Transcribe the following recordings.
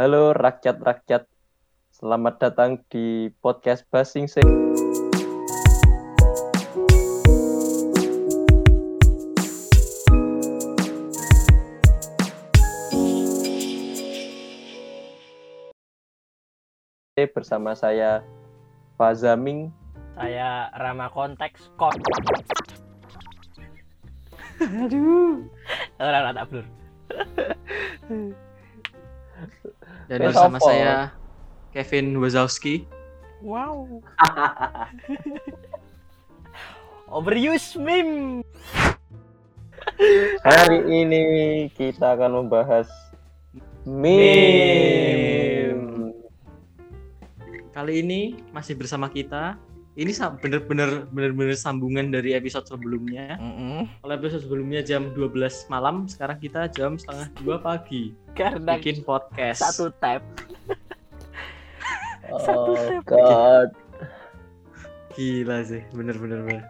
Halo rakyat-rakyat, selamat datang di podcast Basing Sing. Bersama saya Fazaming. Saya Rama Konteks Kok. Aduh. Orang tak blur. Dan Eh, bersama saya Kevin Wazowski. Wow. Overuse meme. Hari ini kita akan membahas meme. Kali ini masih bersama kita. Ini bener-bener bener-bener sambungan dari episode sebelumnya. Kalau episode sebelumnya jam 12 malam, sekarang kita jam setengah dua pagi Karena bikin podcast. satu tab. Oh Satu step. God. Gila sih, bener-bener bener.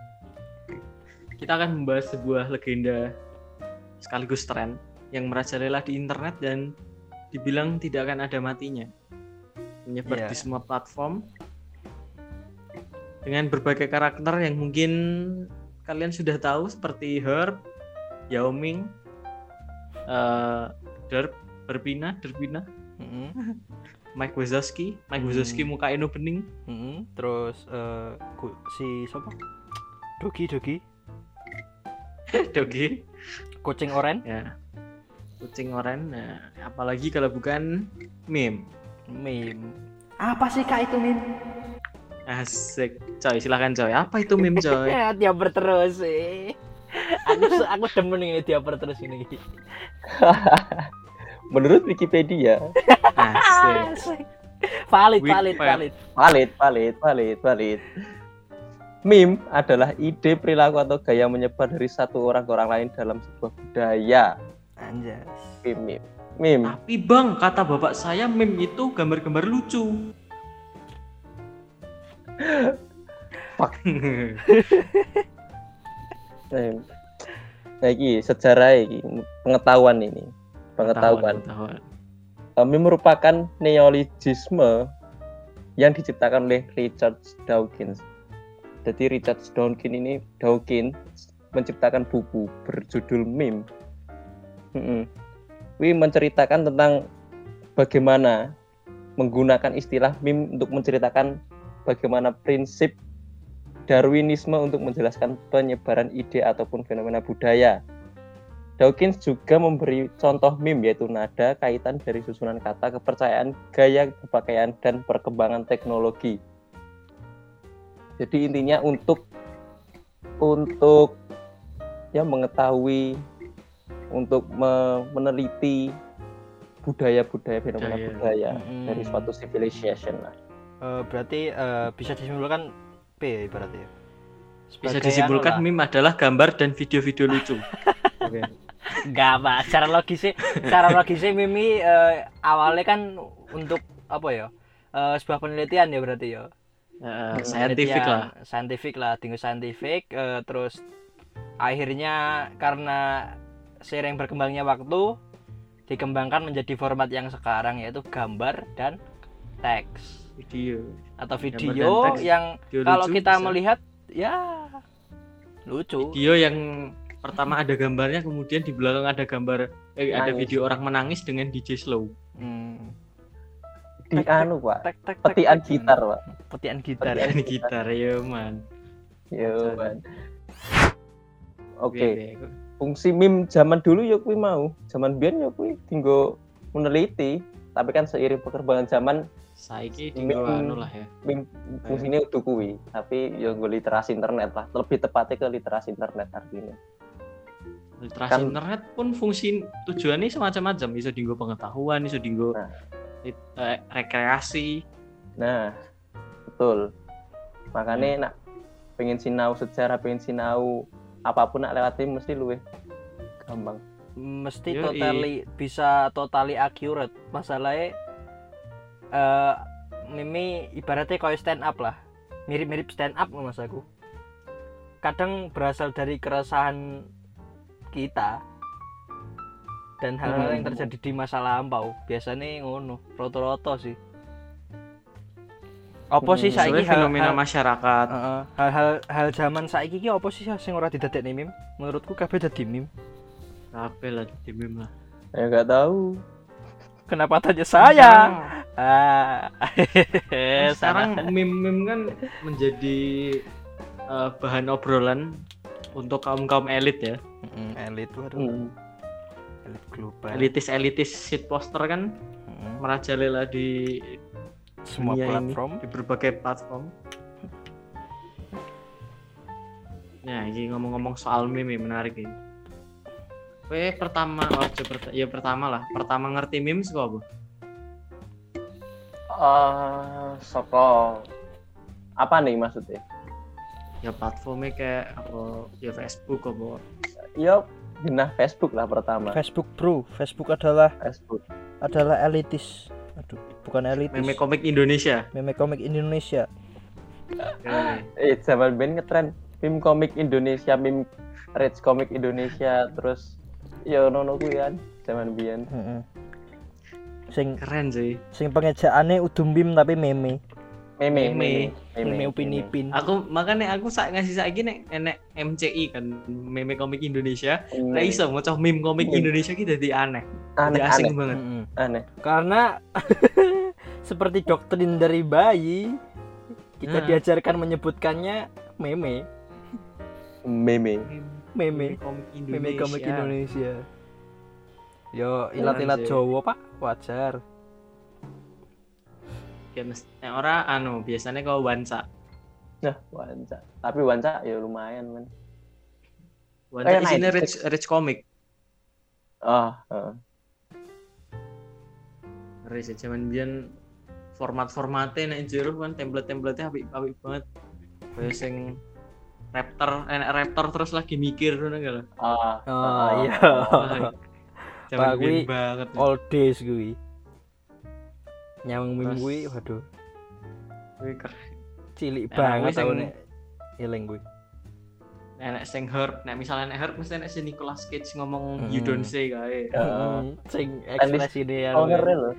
Kita akan membahas sebuah legenda sekaligus tren yang merajalela di internet dan dibilang tidak akan ada matinya. Menyebar Iya. di semua platform dengan berbagai karakter yang mungkin kalian sudah tahu seperti Herb, Yao Ming, eh, Derp, Berpina, Derpina, Mike Wazowski, Mike Hmm. Wazowski muka Eno bening, Terus eh, ku- si siapa? Dogi Dogi. Dogi, Kucing oren. ya kucing oren nah, apalagi kalau bukan meme Meme. Apa sih kak itu meme? Asik coy silahkan coy apa itu meme coy Ya dia terus sih. Aku aku demen ini dia terus ini. Menurut Wikipedia, asik Valid, valid, valid. valid, valid, valid, valid. Meme adalah ide, perilaku atau gaya menyebar dari satu orang ke orang lain dalam sebuah budaya. Anjas. Meme, meme. meme. tapi bang kata bapak saya meme itu gambar-gambar lucu Fuck. Nah, ini sejarah ini, pengetahuan ini. Pengetahuan. Pengetahuan. Meme merupakan neologisme yang diciptakan oleh Richard Dawkins. Jadi Richard Dawkins ini Dawkins menciptakan buku berjudul meme. Wih menceritakan tentang bagaimana menggunakan istilah meme untuk menceritakan bagaimana prinsip Darwinisme untuk menjelaskan penyebaran ide ataupun fenomena budaya. Dawkins juga memberi contoh meme yaitu nada, kaitan dari susunan kata, kepercayaan, gaya berpakaian, dan perkembangan teknologi. Jadi intinya untuk untuk ya mengetahui untuk me- meneliti budaya-budaya fenomena Budaya. budaya Mm-mm. dari suatu civilization lah. Eh, berarti eh, bisa disimpulkan P ibaratnya. bisa Sebagai disimpulkan anu meme adalah gambar dan video-video lucu oke Enggak, Pak. Secara logisnya, secara logisnya Mimi eh, awalnya kan untuk apa ya? Eh, sebuah penelitian ya berarti ya. Eh, scientific lah Scientific lah, tinggal scientific eh, terus akhirnya karena seiring berkembangnya waktu dikembangkan menjadi format yang sekarang yaitu gambar dan teks video atau video teks. yang Video kalau lucu kita bisa. melihat ya lucu. video yang pertama ada gambarnya kemudian di belakang ada gambar eh, ada video orang menangis dengan DJ slow Hmm. Di anu pak, Tek, tek, tek, petian tek. gitar pak. Petian gitar. Petian ini gitar ya man Yo, man. Oke. Oke. fungsi meme zaman dulu ya kuwi mau zaman biyen ya kuwi tinggo meneliti tapi kan seiring perkembangan zaman saiki tinggal anu lah ya. fungsinya udah kuwi tapi ya gue literasi internet lah. Lebih tepatnya ke literasi internet artinya. Literasi Kan- internet pun fungsi tujuannya semacam-macam. Bisa dinggo pengetahuan bisa dinggo Nah. lit- eh, rekreasi. Nah betul. Makanya nak pengen sinau sejarah pengen sinau apa pun nak lewatin mesti luwe gampang. Mesti Yoi. totally bisa totally accurate. Masalahnya eh Mimi ibaratnya kayak stand up lah. Mirip-mirip stand up mas aku. Kadang berasal dari keresahan kita dan hal-hal yang Hmm. terjadi di masa lampau biasanya ngono roto-roto sih apa sih Hmm, saiki hal, fenomena hal, masyarakat hal-hal hal zaman saiki ki apa sih sing ora didadekne meme menurutku kabeh dadi meme kabeh lah di meme lah Ya nggak tahu. kenapa tanya saya ah. Kan sekarang meme-meme kan menjadi eh, bahan obrolan untuk kaum kaum elit ya. Mm, elit waduh. Hmm. elit global. Elitis elitis shit poster kan Mm, merajalela di semua dunia ini, platform. di berbagai platform. Ya ini ngomong-ngomong soal meme menarik ini. Kowe pertama oh, perta- ya pertama lah. Pertama ngerti meme kok apa Eh, soko apa nih maksudnya? ya platformnya kayak apa ya Facebook apa Yo, genah Facebook lah pertama. Facebook bro Facebook adalah Facebook. adalah elitis aduh bukan elitis meme komik Indonesia meme komik Indonesia Ya, Eh, zaman ben ngetren meme komik Indonesia, meme rich komik Indonesia, terus yo nono kuwi kan zaman biyen. Heeh. Sing keren sih sing pengejaane udum bim tapi meme Meme, Meme. meme upin ipin aku makanya aku sak ngasih saiki nek enek MCI kan meme komik Indonesia Meme. Lah iso maca meme komik Meme. Indonesia ki dadi aneh. aneh, asing aneh, banget. Mm-mm. aneh. karena seperti doktrin dari bayi kita Nah. diajarkan menyebutkannya meme Meme. meme komik meme komik Indonesia yo ilat-ilat. Jawa pak wajar Ya mesti nek ora anu biasanya kau wansa. Nah, wanca. Tapi wanca ya lumayan, men. Wansa Kayak isinya 96. rich rich komik. Oh, heeh. Rich zaman biyen format-formatnya nek jero kan template-templatenya apik-apik banget. Kayak sing Raptor, enak Raptor terus lagi mikir ngono enggak lah. Ah, Oh, ah, iya. Zaman biyen kuwi banget. all days gue nyamang meme gue waduh Kuwi keren. cilik Enak banget nek eling gue Enak sing herb, nek misalnya nek herb mesti enak sing Nicolas Cage ngomong you don't say kae. Heeh. sing ekspresi dia Stoner lho.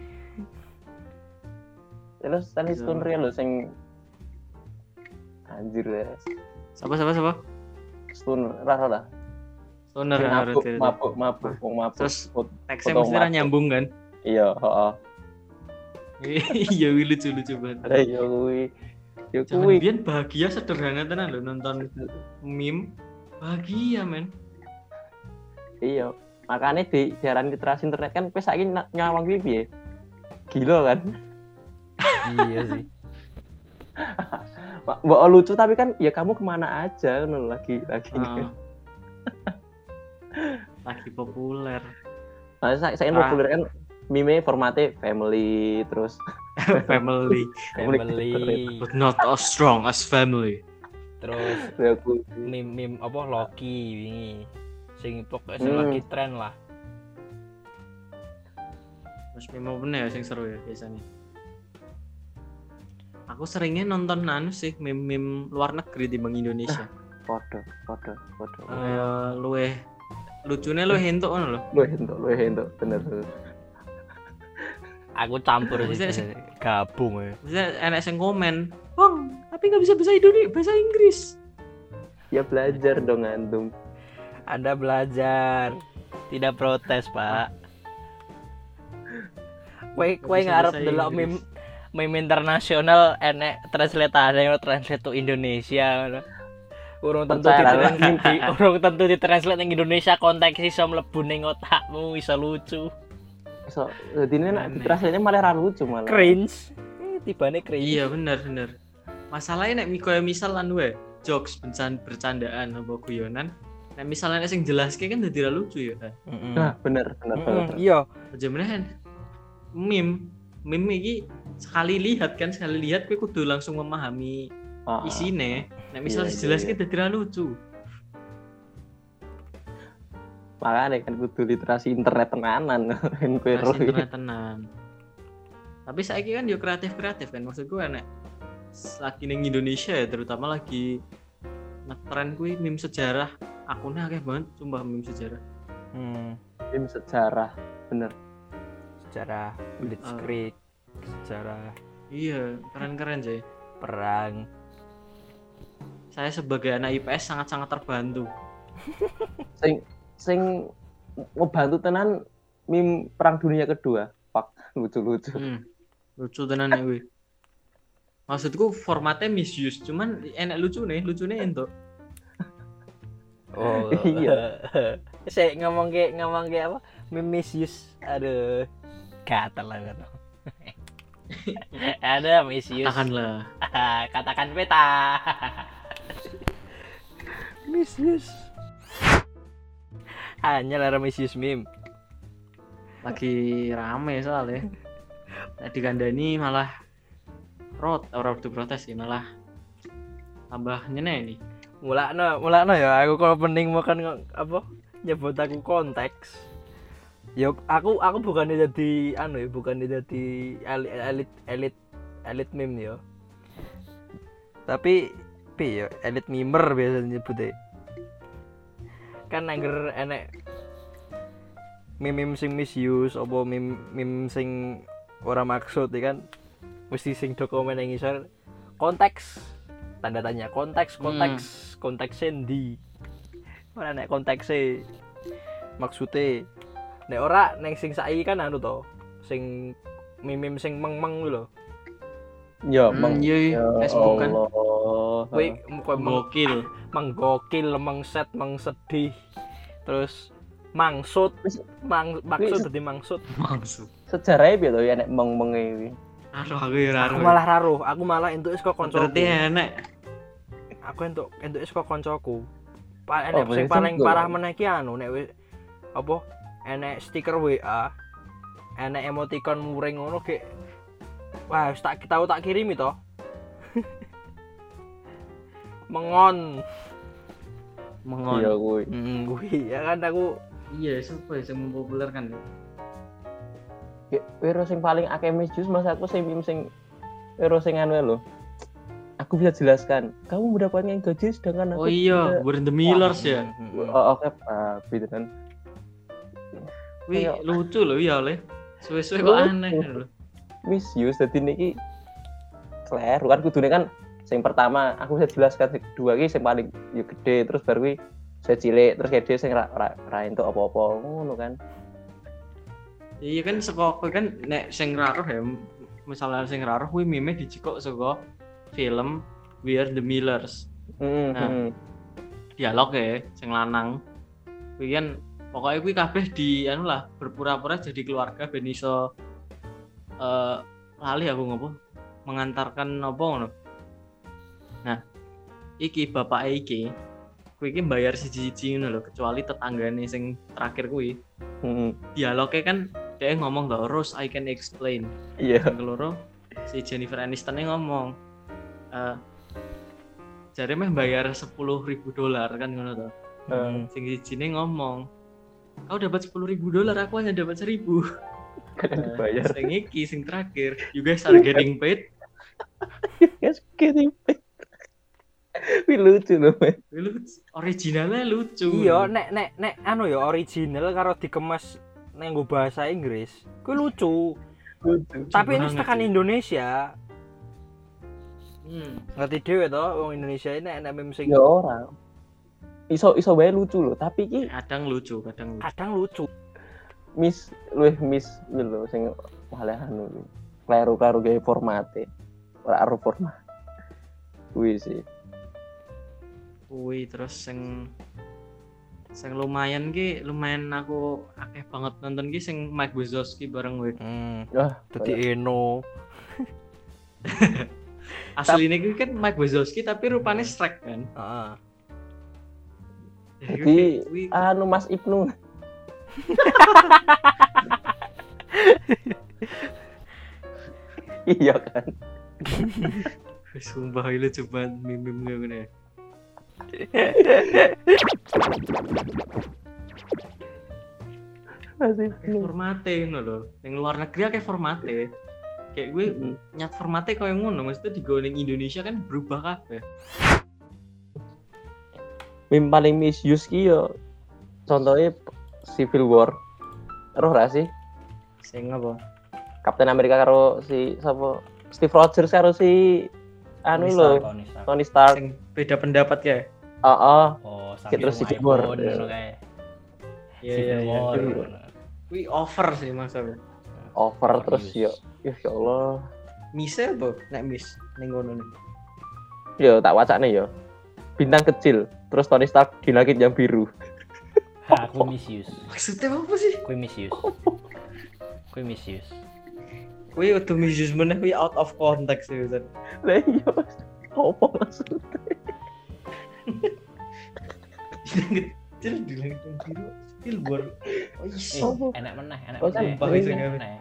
Terus tadi stoner lho sing anjir ya. Siapa siapa siapa? Stoner rara lah. Ya, mabuk, berarti. mabuk, mabuk, wong mabuk. Terus Teksnya mesti ra mabuk. nyambung kan? Iya, heeh. Iya lucu lucu banget. Lah iya kuwi. Zaman kuwi. biyen bahagia sederhana tenan lho nonton meme. Bahagia men. Iya. Makanya di siaran literasi internet kan wis saiki nyawang kuwi piye? Gila kan? iya sih Mbak lucu tapi kan ya kamu ke mana aja lagi lagi. Heeh. Lagi populer. Nah, saya saya Ah. populer kan meme formatnya family terus family, family but not as strong as family. terus ya aku meme meme apa Loki ini sing pokoknya sing Hmm. lagi tren lah Terus meme apa ya sing seru ya biasanya. Aku seringnya nonton anu sih meme-meme luar negeri timbang Indonesia. foto foto foto. Kayak luwe lucunya luwe entuk ngono lho. Lu entuk, lu entuk bener. aku campur sih gabung ya Maksudnya enak yang komen, "Bang, tapi nggak bisa bahasa Indonesia, bahasa Inggris." Ya belajar dong antum. anda belajar tidak protes pak kue kue bisa ngarep delok Inggris. meme meme internasional enek translate ada translate to Indonesia ngono. Urung tentu di Percaya lah. di urung tentu di translate ning Indonesia konteks iso mlebu ning otakmu iso lucu So, jadi ini nak diterasnya malah ra lucu malah. cringe eh, tibane cringe Iya benar benar. Masalahnya nek miko misal anu wae, jokes bercan- bercandaan apa guyonan. Nek misalnya sing jelas kan dadi ra lucu ya. Mm-mm. Nah, bener bener Mm-mm, bener. iya Aja menahan. Meme, meme iki sekali lihat kan sekali lihat kowe kudu langsung memahami Ah, isine. Nek misal Iya, iya, jelas iya. dadi ra lucu. makanya kan kudu literasi internet tenanan ro. internet tenan. Tapi saiki kan yo kreatif-kreatif kan maksud gue nek lagi ning Indonesia ya terutama lagi ngetren kuwi meme sejarah akunnya akeh banget sumpah meme sejarah Hmm, meme sejarah bener sejarah Blitzkrieg, sejarah Iya, keren-keren sih. perang. Saya sebagai anak IPS sangat-sangat terbantu. sing sing ngebantu tenan meme perang dunia kedua pak lucu-lucu Hmm. Lucu tenan nek kuwi. Maksudku formatnya misuse, cuman enak lucu nih, lucu nih ento. Oh. Iya. Saya ngomong kayak ngomong kayak apa? Mimisius. Aduh. Gatal lah kan. Ada misius. Katakanlah. Katakan peta. Misius. Hanya lara misius meme. Lagi rame soalnya. Tadi kandani malah rot, orang udah protes sih malah tambah nyeneh nih. Mulakno, mulakno ya aku kalau pening makan apa? Nyebut aku konteks. Ya aku aku bukannya jadi anu ya, bukannya jadi elit elit elit elit meme ya. Tapi pi ya elit mimer biasanya nyebutnya. Kan angger enek meme sing misuse apa meme meme sing ora maksud ya kan? Mesti sing dokumen yang ngisor konteks tanda tanya konteks konteks konteks di ora nek kontekse maksudnya nek ora neng sing saiki kan anu to sing mimim sing meng-meng kuwi lho. Ya Hmm, meng ya Facebook kan. Kuwi kowe meng, Gokil. menggokil. Mengset mengsedih. Terus mangsut. Mang maksud dadi mangsud Maksud. sejarahnya piye to? Ya nek meng meng iki Aduh aku ya aku raro. malah raruh. Aku malah entuk saka Berarti kancaku enak. aku entuk entuk saka kancaku Pa- Oh, enek sing paling parah meneh ki anu nek apa? Enek stiker WA enek emoticon muring ngono gek wah wis tak tahu tak kirimi to mengon Mengon. iya kuwi hmm, kuwi ya kan aku Iya, siapa ya yang mempopulerkan? Ya, wiro sing paling akeh misjus mas aku sing sing wiro sing anu lho aku bisa jelaskan kamu mendapatkan gaji sedangkan Oh aku iya, tidak." We're the Millers ya. Oh, oke gitu kan Wih, lucu loh ya oleh. Suwe-suwe kok aneh loh. misuse dadi niki kleru kan kudune kan sing pertama aku bisa jelaskan sing kedua iki sing paling yo gede terus baru kuwi saya cilik terus dia sing ra ra, ra entuk apa-apa ngono kan Iya kan saka kan nek sing raruh ya, misalnya sing raruh kuwi meme dicikok saka film We're the Millers. heeh Nah. heeh. Dialog ya sing lanang. Kuwi kan pokoknya kuwi kabeh di anu lah berpura-pura jadi keluarga ben iso eh lali aku ngopo mengantarkan apa ngono. Nah, iki bapak iki kuwi iki bayar siji-siji ngono lho kecuali tetanggane sing terakhir kuwi. Heeh dialognya kan dia ngomong loh Rose I can explain. Iya. Yang keloro si Jennifer Aniston ngomong eh jadi meh bayar sepuluh ribu dolar kan ngono tuh Hmm. sing sijine ngomong kau dapat sepuluh ribu dolar aku hanya dapat seribu. Kadang dibayar. sing iki sing terakhir. You guys are getting paid. Guys kirim Wih lucu loh men. Lucu. originalnya lucu. Iya nek nek nek anu ya original karo dikemas neng nggo bahasa Inggris kuwi lucu. Lucu tapi ini tekan. Indonesia. Hmm. ngerti dhewe to wong Indonesia ini enek meme sing ya ora. Iso iso bae lucu loh tapi ki kadang lucu kadang lucu. Kadang lucu. Miss luwih miss lho sing malah anu kleru-kleru gawe formate ora aro format. Kuwi sih Kuwi terus sing sing lumayan ki lumayan aku akeh banget nonton ki sing Mike Wazowski bareng gue. hmm. wah dadi Eno Asli ini kan Mike Wazowski tapi rupanya Shrek kan. heeh Jadi, anu Mas Ibnu iya kan sumpah ini coba mimim ngene. Formate ngono lho. Ning luar negeri akeh formate. Kayak gue Mm. nyat formate koyo ngono, maksudnya di ning Indonesia kan berubah kabeh. meme paling misuse ki yo contohnya Civil War. Roh ra sih? Sing apa? Captain America karo si sapa? Steve Rogers karo si anu Tony Stark. Tony Stark. Tony Stark. Sing beda pendapat ya? Heeh. Oh, Terus si Samsung Jebor. iPhone, ngono kae. Iya Civil iya iya. Ngono. Kuwi over sih maksudnya. Over Oh, terus iya. yo. Ya Allah. Mise apa? Nek mis ning ngono nih. Yo tak wacane yo. Bintang kecil, terus Tony Stark di langit yang biru. Ha, aku misuse. Maksudnya apa sih? Kuwi misuse. Kuwi misuse. Kuwi udah misuse meneh kuwi out of context sih Ustaz. Lah iya. Apa maksudnya? Kecil di langit yang biru. Billboard. Oh Eh, iso. enak meneh, enak Oh, meneh. itu nggak- meneh.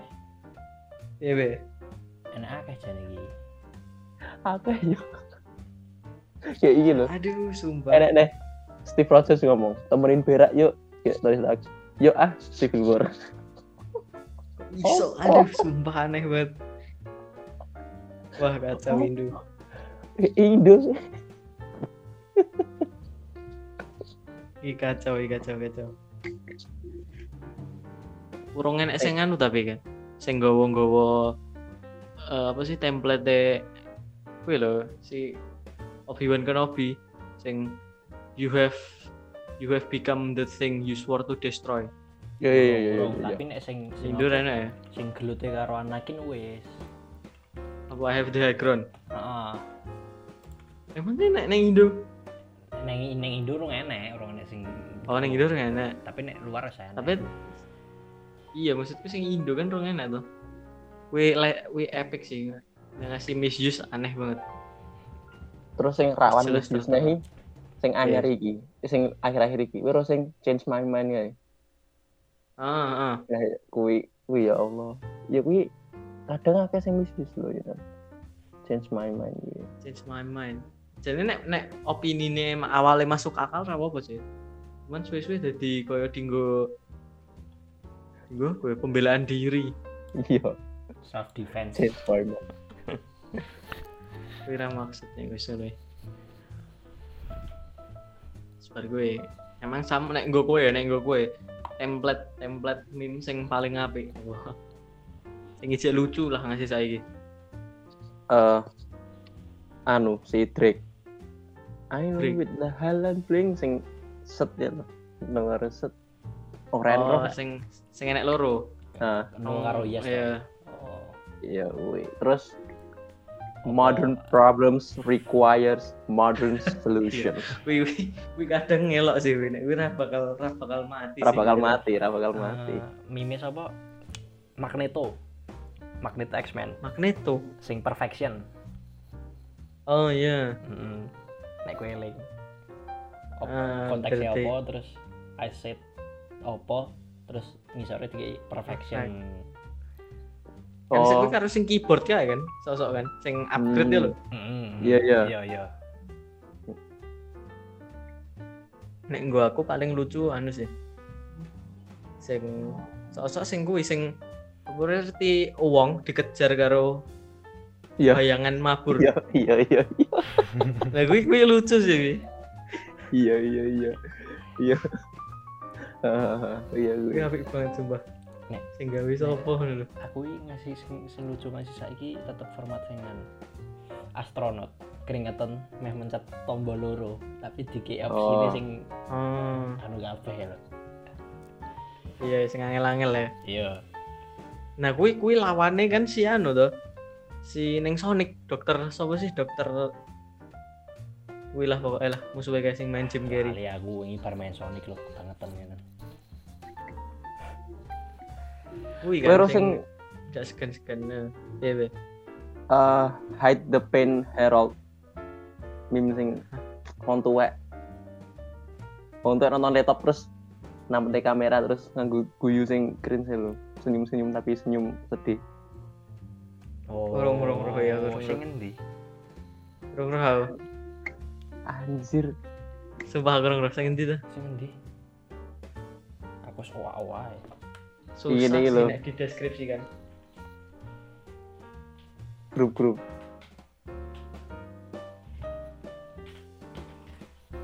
Iya be. Enak akeh jane iki. Apa yo? Kayak iki lho. Aduh, sumpah. Enak deh. Steve Rogers ngomong, temenin berak yuk. Ya, Tony Stark. Yuk ah, Civil War. Iso, Oh. aduh, sumpah aneh banget. Wah, kacau Oh. Indo. Eh, Indo. Ih kacau, ih kacau, kacau. Urung enek sing anu tapi kan. Sing gowo-gowo eh, apa sih template de kuwi lho si Obi-Wan Kenobi sing you have you have become the thing you swore to destroy. Yo yo yo. Urung, yo. Tapi nek sing sing enek ya. sing gelute karo Anakin wis. Apa I have the high ground? Heeh. Emang enek neng Indo? Neng neng Indo urung enek, urung enek sing Oh neng Indo ora enek. Tapi nek luar wis enek. Tapi iya maksudku sing Indo kan rong enak tuh. We le, we epic sih. Ngasih misuse aneh banget. Terus sing rawan jelas. nih, sing anyar Iya. iki, sing akhir-akhir iki, wiro sing change my mind ya. Ah, ah. Kui, kui ya Allah. Ya kui kadang akeh sing bisnis lho ya. Change my mind ya. change my mind. Jadi nek nek opini ini awalnya masuk akal ra apa sih. Cuman suwe-suwe jadi koyo dinggo dinggo koyo pembelaan diri. Iya, self defense. change my mind. Kuwi ra maksudnya wis ngono. Sebar gue emang sama nek nggo kowe nek nggo kowe template template meme sing paling apik. Sing ijek lucu lah ngasih saiki. Eh anu si Drake. I know Drake. with the Haaland bling sing set ya lho. Denger set. Oren Oh, roh. sing sing enek loro. Nah, Nang karo Yes. Iya. Oh. iya kui. Terus modern problems requires modern solution. Wih, wih, wih kadang ngelok sih, wih. Nek wih ra bakal ra bakal mati. Ora sih, bakal gitu. mati, ora bakal mati. Eh, meme sapa? Magneto. Magneto X-Men Magneto. sing perfection. Oh iya. Heeh. Nek kowe eling. Op- Ah, konteksnya apa terus I said apa terus ngisore di perfection. Kan sing Oh, kuwi karo sing keyboard kae kan, sosok kan, sing upgrade ya lho. Heeh. Iya, iya. Iya, iya. Nek gua aku paling lucu anu sih. Sing sosok sing kuwi sing berarti uang dikejar karo Iya. bayangan mabur. iya, iya, iya, iya, Nah, kuwi kuwi lucu sih. kuwi. iya, iya, iya, iya. Iya, gue. apik banget sumpah. Nek. Sing gawe sapa ngono lho. Aku iki ngasih sing, sing lucu ngasih saiki tetep format sing anu. astronot keringetan meh mencet tombol loro tapi di opsine Oh. sing Oh, anu kabeh lho. iya sing angel-angel ya. Iya. Nah, kuwi kuwi lawannya kan si anu to. Si Neng Sonic, dokter sapa sih? Dokter Kuwi lah pokoknya lah musuhnya kayak sing main Jim Carrey. Kali aku wingi bar main Sonic lho Kuwi Kowe kan sing gak segan-segan. Nah, Iya, Be. eh, hide the pain Herald. Meme sing wong tuwek. Wong tuwek nonton laptop terus nampete kamera terus nganggo guyu sing cringe lho. Senyum-senyum tapi senyum sedih. Oh. Urung, urung, urung, ya, urung, Sing endi? Rong roh. Anjir. Sumpah aku rong roh sing endi ta? Sing endi? Aku ae. Susah Iya, sih nih, lho. nek dideskripsikan. Grup-grup.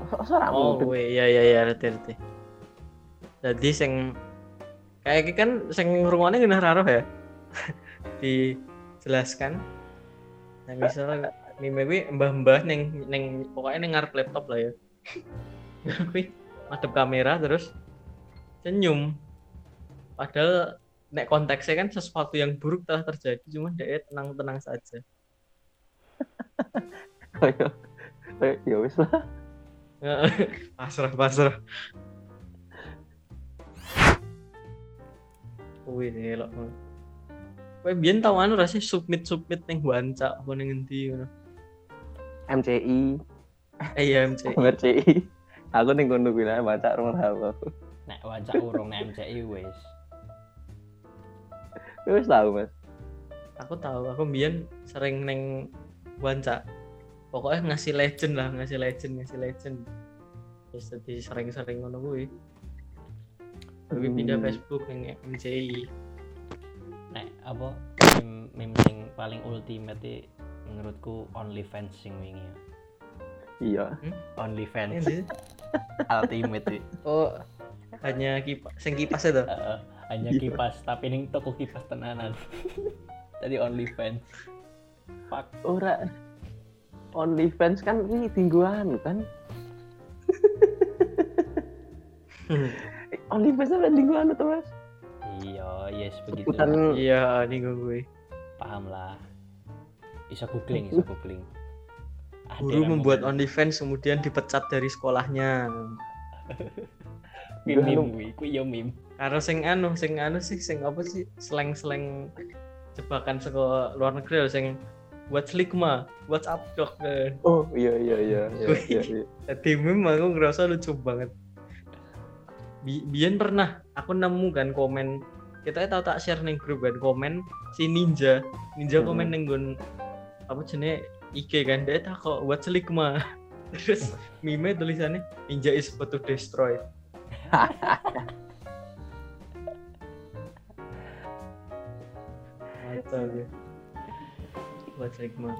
Masa ora Oh, mudeng? weh, iya iya iya ngerti ngerti. jadi sing kayak iki kan sing ngrungokne genah raro ya dijelaskan nah misalnya meme kuwi mbah-mbah ning ning pokoknya ning ngarep laptop lah ya kuwi madep kamera terus senyum padahal nek konteksnya kan sesuatu yang buruk telah terjadi cuma dia tenang-tenang saja. Kayak kayak ya wis lah. Pasrah pasrah. Wih, elok. Kowe biyen tau anu rasih submit submit ning Wanca apa ning endi ngono. MCI Eh iya MC. MCI aku ning kono kuwi lah baca rong tahu aku nek wajak urung nek MCI wis wis tahu mas Aku tahu, aku biyen sering neng Wanca. Pokoknya ngasih legend lah, ngasih legend, ngasih legend. Terus jadi sering-sering ngono kuwi. Tapi pindah Hmm. Facebook neng MCI. nek apa meme, paling ultimate i, menurutku OnlyFans sing wingi ya. iya OnlyFans Ini ultimate i. Oh, hanya kipas, sing kipas itu. Heeh, hanya Iya. kipas tapi ning toko kipas tenanan. Tadi OnlyFans fuck. Ora. OnlyFans kan ini tingguan kan? OnlyFans kan tingguan tuh mas iya yes begitu. Iya, nih gue. paham lah. Bisa googling bisa googling. Ada Guru membuat OnlyFans kemudian dipecat dari sekolahnya. meme meme kuwi kuwi ya Karena sing anu, sing anu sih, sing apa sih, seleng-seleng jebakan saka luar negeri sing what's ligma, what's up dok. Oh iya iya iya iya iya, iya. Jadi meme aku ngerasa lucu banget. Bi Bian pernah aku nemu kan komen kita tahu tak share ning grup kan komen si ninja ninja Hmm. komen ning nggon apa jenis IG kan dia tak kok what's ligma terus meme tulisannya ninja is about to destroy Atau ya. What's ligma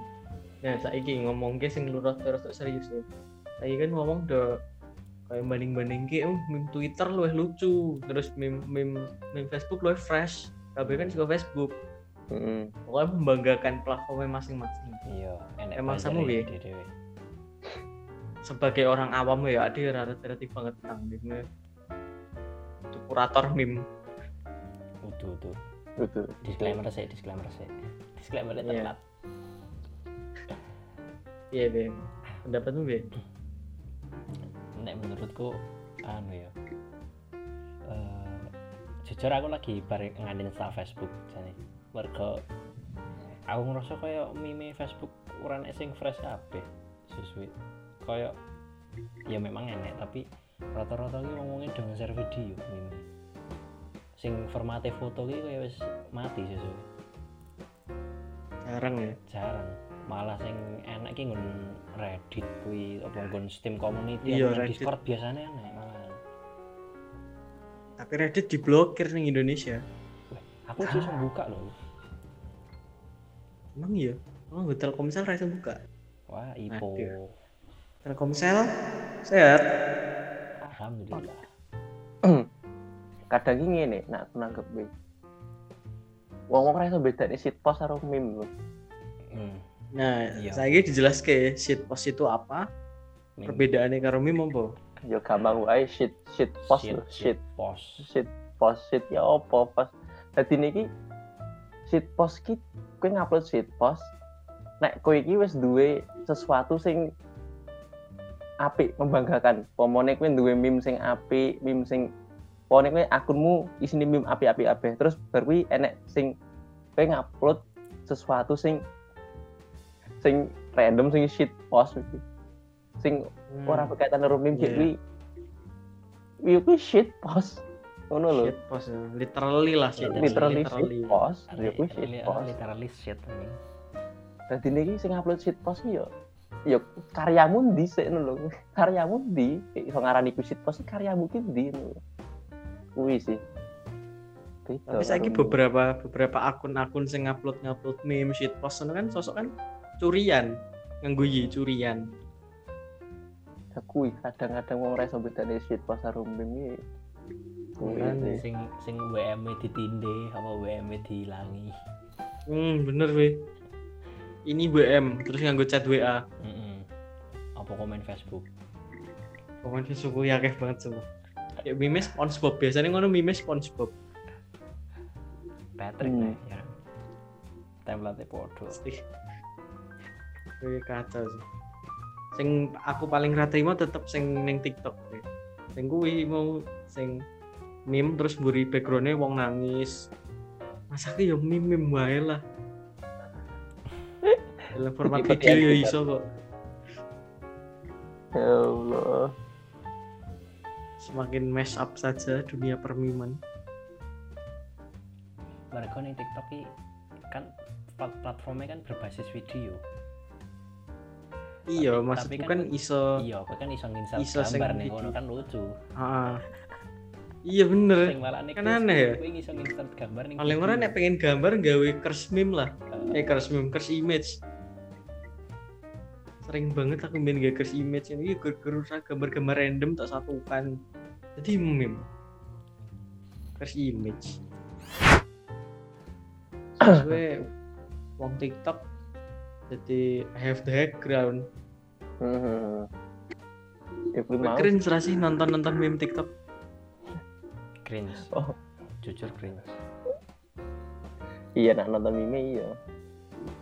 Nah, saiki ngomong ke sing lurus terus serius ya. Saiki kan ngomong do kayak banding-banding ke oh, meme Twitter luwih lucu, terus meme meme, meme Facebook luwih fresh. Kabeh kan suka Facebook. Mm-mm. Pokoknya membanggakan platformnya masing-masing. iya Emang sama, dhewe. Sebagai orang awam ya, ada rata-rata banget tentang meme. Itu kurator meme. utuh utuh betul disclaimer sih disclaimer sih disclaimer Iya. telat Iya, Bem. Pendapatmu, Bem? nek menurutku anu ya eh jujur aku lagi bareng ngadain install Facebook jane mergo aku ngerasa kayak meme Facebook nek sing fresh kabeh sesuai kayak ya memang enek tapi rata-rata ki ngomongin dengan share video meme sing formatnya foto ki kayak wis mati sesuai Jarang ya. jarang malah sing enak ki nggon Reddit kuwi apa nggon Steam community Iya. Discord biasanya enak malah Tapi Reddit diblokir nih Indonesia. aku sih buka loh Emang iya? Emang gue Telkomsel rasa buka. wah ipo Aduh. Telkomsel sehat. alhamdulillah kadang ini nih nak aku nanggep gue wong wong rasa beda nih shitpost karo meme loh hmm. Nah, Iya. saya dijelaskan shitpost itu apa? meme. Perbedaannya karo meme apa? yo gampang wae shit shit post Shit, shit post shit post shit ya opo pas dadi niki shit post ki kowe ngupload shit post nek kowe iki wis duwe sesuatu sing apik membanggakan pomone kowe duwe meme sing apik meme sing pomone kowe akunmu isine meme apik-apik kabeh. Terus bar kuwi enek sing kowe ngupload sesuatu sing sing random sing shit post iki sing Hmm, ora berkaitan karo meme Iya. yeah. kuwi kuwi kuwi shit post. Ngono lho. Shitpost ya. literally lah shit literally literally. shit post. Ya kuwi shit post. literally shit ini dadi niki sing upload shit post yo yo karyamu ndi sik ngono lho. Karyamu ndi? Iso ngarani ku shit post karyamu ki ndi ngono kuwi sih Beda Tapi saya meme. beberapa beberapa akun-akun sing ngupload ngupload meme shitpost itu kan sosok kan curian ngangguyi curian. Kuwi kadang-kadang wong ora iso bedane shit post karo meme iki Makanya. sing sing WM ditinde apa WM dihilangi Hmm, bener weh. Ini WM, terus nganggo chat WA. Mm-mm. apa komen Facebook Pokoknya suku ya akeh banget semua. Kayak meme SpongeBob biasanya ngono meme SpongeBob. Patrick Hmm. lah ya template podo. Wih kacau sih. Sing aku paling ra terima tetep sing ning TikTok. Sing kuwi mau sing meme terus mburi backgroundnya wong nangis. Masa ki yo meme meme wae lah. Dalam format video ya yang iso kok. ya Allah Semakin mash up saja dunia permiman. mereka nih TikTok kan plat- platformnya kan berbasis video Iya, Tapi- maksudku tapi kan, kan iso iya aku kan iso nginstal Iso gambar nih kono kan lucu Ah. Iya bener. Kan aneh ya? Paling ora nek pengen gambar gawe curse meme lah. Eh curse meme, curse image. Sering banget aku main gawe curse image ini gara-gara gambar-gambar random tak satukan. Jadi meme. Curse image. Sesuai wong TikTok jadi I have the background. Hmm. Every mau. Keren serah sih nonton-nonton meme TikTok. cringe Oh. jujur cringe Iya nak nonton meme iya.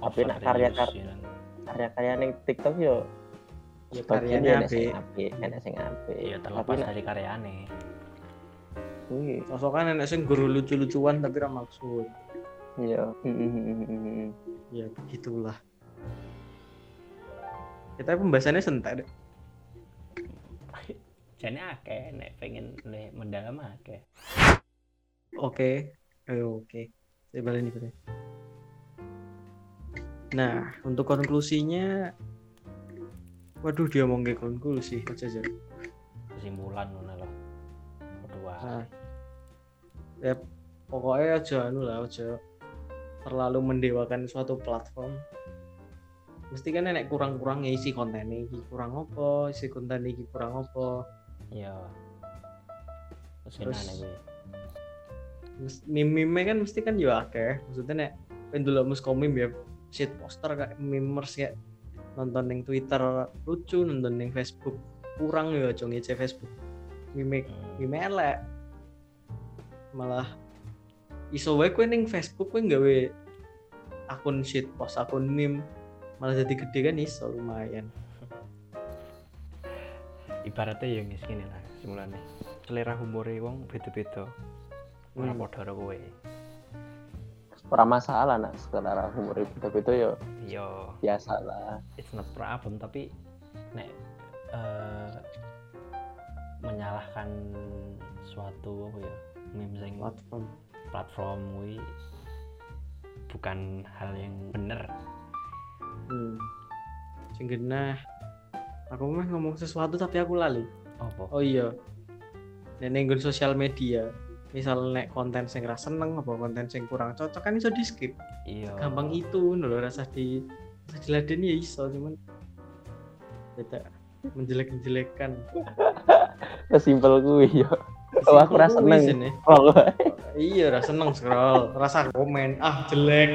Tapi nak karya- ya kan. Karya-karya ning TikTok yo Ya sing apik. apik, enak sing apik. iya Tapi terlepas dari karyane kuwi Sosokan enak sing guru lucu-lucuan tapi ra maksud. iya. Ya begitulah. Kita pembahasannya sentai deh. jadi akeh nek pengen le mendalam akeh Oke. Ayo, oke. Saya balik nih. Nah, untuk konklusinya Waduh, dia mau nge konklusi aja aja. kesimpulan ngono loh kedua Nah, ya pokoknya aja anu lah aja terlalu mendewakan suatu platform. Mesti kan enek kurang-kurangnya isi konten iki kurang apa isi konten iki kurang apa. Iya. Terus Terus- kan mesti kan ya akeh. Maksudnya nek pendulu mus komim ya shit poster kayak memers kayak nonton yang Twitter lucu nonton yang Facebook kurang ya aja ngece Facebook. Meme Hmm. elek. Malah iso wae kowe ning Facebook kowe gawe akun shit post akun meme. Malah jadi gede kan iso lumayan. Ibaratnya ya ngis lah simulane. Selera humor wong beda-beda. Ora Hmm. padha karo kowe Ora masalah nak sekedar humor beda-beda yo. Iya biasa lah. it's not problem tapi nek eh, menyalahkan suatu apa ya meme sing platform. Platform kuwi bukan hal yang bener. Hmm. sing genah. Aku mah ngomong sesuatu tapi aku lali. Apa? Oh iya. Nggon sosial media misal nek konten sing ra seneng apa konten sing kurang cocok kan iso di skip iya. Gampang itu lho rasa di rasa ya iso cuman beda menjelek menjelekan Sesimpel kuwi yo. Oh, aku ra seneng. Oh, iya ra seneng scroll rasa komen ah jelek.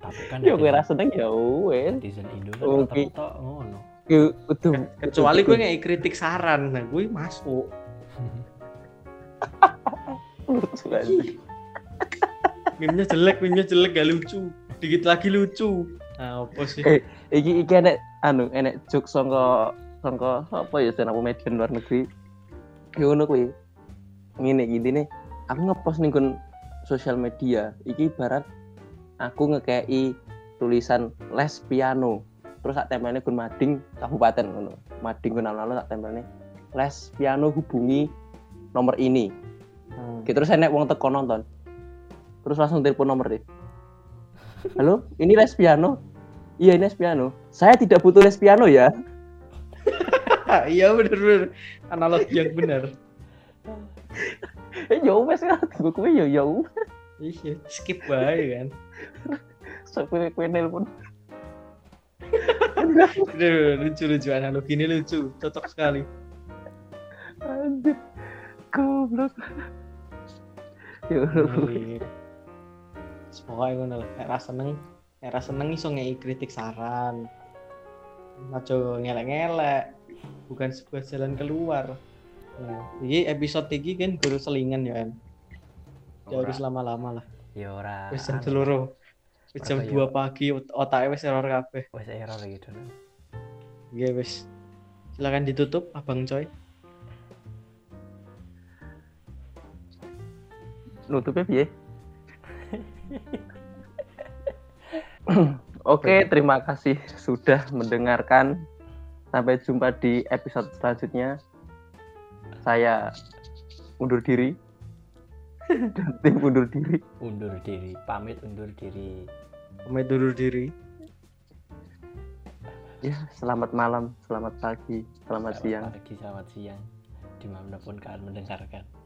Tapi kan yo kowe netizen- ra seneng ya wes. netizen Indo kan Oke. rata-rata ngono. Kecuali gue ngei kritik saran nah gue masuk lucu lagi. meme-nya jelek meme-nya jelek gak lucu dikit lagi lucu nah apa sih Eh. Iki iki enek anu enek juk sangka sangka apa ya stand up comedian luar negeri. Yo ngono kuwi. Ngene iki intine aku ngepost ning kon sosial media. Iki ibarat aku ngekei tulisan les piano. Terus sak tempelnya gun Mading kabupaten ngono. Mading gun alun-alun sak tempelnya les piano hubungi nomor ini. Hmm. Gitu, terus enek wong teko nonton. Terus langsung telepon nomor deh. Halo, ini les piano. Iya, ini les piano. Saya tidak butuh les piano ya. Iya bener-bener analog yang benar Eh, ya wes kan. Gue kuwi ya ya wes. iya skip bae kan Sok kowe kowe nelpon. Aduh, lucu lucu analogi ini lucu cocok sekali Anjir. goblok. Pokoknya ngono lah. Nek ra seneng, nek ra seneng iso ngei kritik saran. Aja ngelek-ngelek. Bukan sebuah jalan keluar. Nah, ini episode ini kan guru selingan ya kan. Ya harus lama-lama lah. ya ora Wis jam anu, seluruh. Wis jam Percaya. 2 pagi ot- otaknya wis error kabeh. wis error gitu. Iya wis. Silakan ditutup Abang Coy. Nutupnya piye Oke, terima kasih sudah mendengarkan. Sampai jumpa di episode selanjutnya. Saya undur diri. Dan tim undur diri. undur diri pamit undur diri Pamit dulu diri. Ya, selamat malam, selamat pagi, selamat siang. pagi selamat siang di mana pun kalian mendengarkan